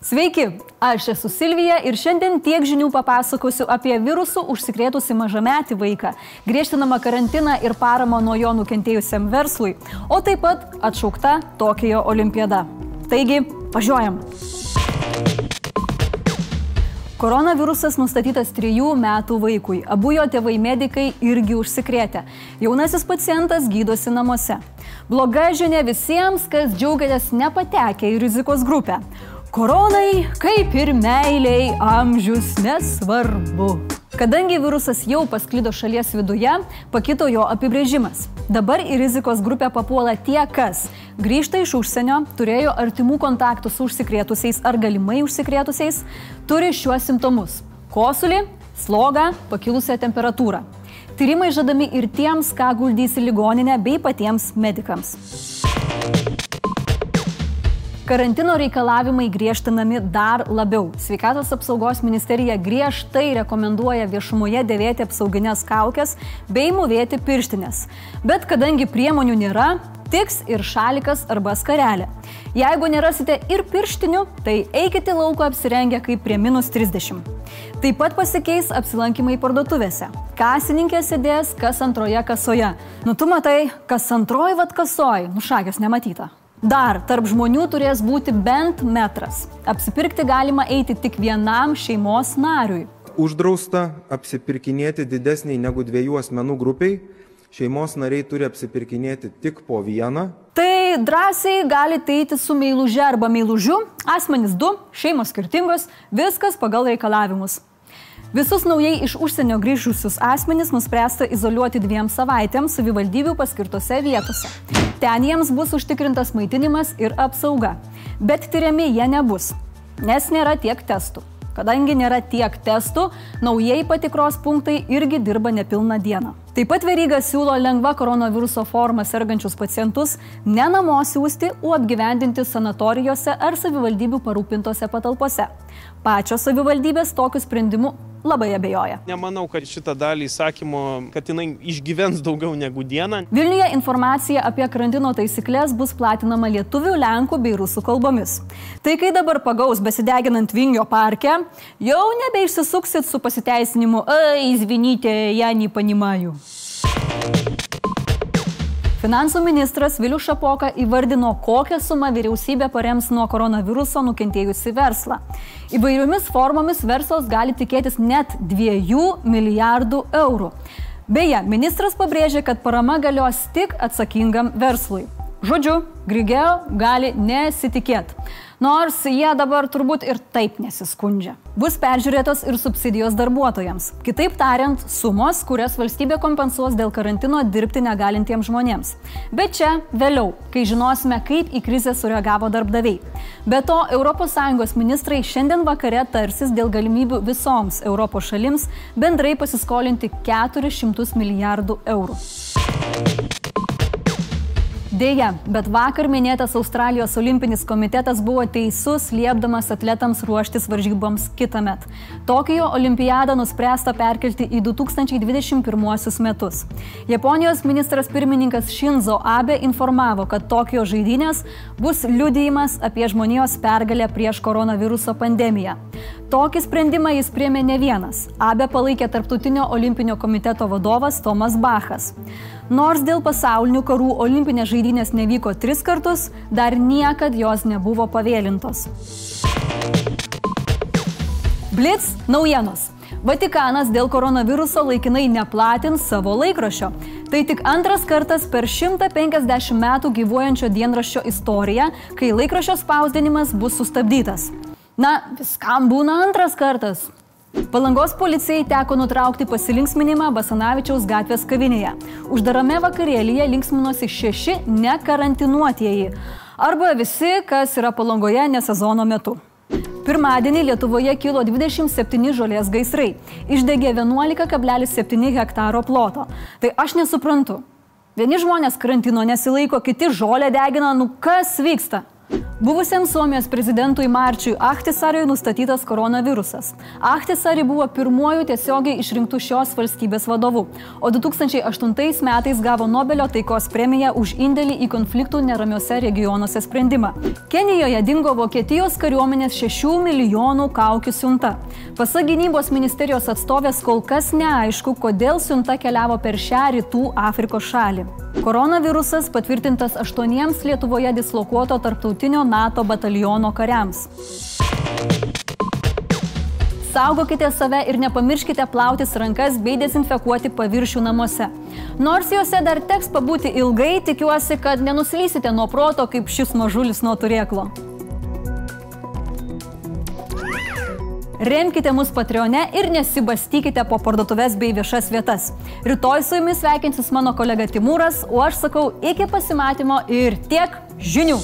Sveiki, aš esu Silvija ir šiandien tiek žinių papasakosiu apie virusų užsikrėtusi mažametį vaiką, griežtinamą karantiną ir paramą nuo jo nukentėjusiam verslui, o taip pat atšaukta Tokijo olimpiada. Taigi, važiuojam. Koronavirusas nustatytas trijų metų vaikui. Abu jo tėvai medikai irgi užsikrėtė. Jaunasis pacientas gydosi namuose. Bloga žinia visiems, kas džiaugiatės nepatekę į rizikos grupę. Koronai, kaip ir meiliai, amžius nesvarbu. Kadangi virusas jau pasklido šalies viduje, pakito jo apibrėžimas. Dabar į rizikos grupę papuola tie, kas grįžta iš užsienio, turėjo artimų kontaktų su užsikrėtusiais ar galimai užsikrėtusiais, turi šiuos simptomus - kosulį, slogą, pakilusią temperatūrą. Tyrimai žadami ir tiems, ką guldys į ligoninę, bei patiems medikams. Karantino reikalavimai griežtinami dar labiau. Sveikatos apsaugos ministerija griežtai rekomenduoja viešumoje dėvėti apsauginės kaukės bei mūvėti pirštinės. Bet kadangi priemonių nėra, tiks ir šalikas arba skarelė. Jeigu nerasite ir pirštinių, tai eikite lauko apsirengę kaip prie minus 30. Taip pat pasikeis apsilankimai parduotuvėse. Kasininkė sėdės kas antroje kasoje. Nu tu matai, kas antroji vad kasoj, nušakės nematyta. Dar tarp žmonių turės būti bent metras. Apsipirkti galima eiti tik vienam šeimos nariui. Uždrausta apsipirkinėti didesniai negu dviejų asmenų grupiai. Šeimos nariai turi apsipirkinėti tik po vieną. Tai drąsiai galite eiti su meiluže arba meilužiu, asmenys du, šeimos skirtingos, viskas pagal reikalavimus. Visus naujai iš užsienio grįžusius asmenys nuspręsta izoliuoti dviem savaitėms savivaldybių paskirtose vietose. Ten jiems bus užtikrintas maitinimas ir apsauga. Bet tyriami jie nebus, nes nėra tiek testų. Kadangi nėra tiek testų, naujieji patikros punktai irgi dirba nepilną dieną. Taip pat veryga siūlo lengva koronaviruso forma sergančius pacientus ne namo siūsti, o apgyvendinti sanatorijose ar savivaldybių parūpintose patalpose. Pačios savivaldybės tokiu sprendimu labai abejoja. Nemanau, kad šitą dalį įsakymo, kad jinai išgyvens daugiau negu dieną. Vilniuje informacija apie karantino taisyklės bus platinama lietuvių, lenkų bei rusų kalbomis. Tai kai dabar pagaus besideginant Vingio parke, jau nebeišsisuksit su pasiteisinimu, ai, izvinytė, ja nepanimaju. Finansų ministras Vilius Šapoka įvardino, kokią sumą vyriausybė parems nuo koronaviruso nukentėjusi verslą. Įvairiomis formomis verslas gali tikėtis net 2 milijardų eurų. Beje, ministras pabrėžė, kad parama galios tik atsakingam verslui. Žodžiu, Grigeo gali nesitikėti. Nors jie dabar turbūt ir taip nesiskundžia. Bus peržiūrėtos ir subsidijos darbuotojams. Kitaip tariant, sumos, kurias valstybė kompensuos dėl karantino dirbti negalintiems žmonėms. Bet čia vėliau, kai žinosime, kaip į krizę sureagavo darbdaviai. Be to, ES ministrai šiandien vakare tarsis dėl galimybių visoms Europos šalims bendrai pasiskolinti 400 milijardų eurų. Deja, bet vakar minėtas Australijos olimpinis komitetas buvo teisus, liepdamas atletams ruoštis varžyboms kitą metą. Tokijo olimpiadą nuspręsta perkelti į 2021 metus. Japonijos ministras pirmininkas Shinzo Abe informavo, kad Tokijo žaidynės bus liudijimas apie žmonijos pergalę prieš koronaviruso pandemiją. Tokį sprendimą jis priemė ne vienas. Abe palaikė Tarptautinio olimpinio komiteto vadovas Tomas Bachas. Nors dėl pasaulinių karų olimpinės žaidynės nevyko tris kartus, dar niekad jos nebuvo pavėlintos. Blitz naujienos. Vatikanas dėl koronaviruso laikinai neplatins savo laikraščio. Tai tik antras kartas per 150 metų gyvuojančio dienraščio istoriją, kai laikraščio spausdinimas bus sustabdytas. Na, viskam būna antras kartas. Palangos policijai teko nutraukti pasilinksminimą Basanavičiaus gatvės kavinėje. Uždarame vakarėlyje linksminosi šeši nekarantinuotieji. Arba visi, kas yra palangoje ne sezono metu. Pirmadienį Lietuvoje kilo 27 žolės gaisrai. Išdegė 11,7 hektaro ploto. Tai aš nesuprantu. Vieni žmonės karantino nesilaiko, kiti žolę degina, nu kas vyksta? Buvusiam Suomijos prezidentui Marčiui Ahtisariui nustatytas koronavirusas. Ahtisari buvo pirmuoju tiesiogiai išrinktų šios valstybės vadovu, o 2008 metais gavo Nobelio taikos premiją už indėlį į konfliktų neramiuose regionuose sprendimą. Kenijoje dingo Vokietijos kariuomenės 6 milijonų kaukių siunta. Pasak gynybos ministerijos atstovės kol kas neaišku, kodėl siunta keliavo per šią rytų Afrikos šalį. Koronavirusas patvirtintas aštuoniems Lietuvoje dislokuoto tarptautinio NATO bataliono kariams. Saugokite save ir nepamirškite plautis rankas bei dezinfekuoti paviršių namuose. Nors juose dar teks pabūti ilgai, tikiuosi, kad nenuslysite nuo proto kaip šis mažulis nuo turėklo. Remkite mus Patreone ir nesibastykite po parduotuvės bei viešas vietas. Rytoj su jumis sveikinsis mano kolega Timūras, o aš sakau iki pasimatymo ir tiek žinių.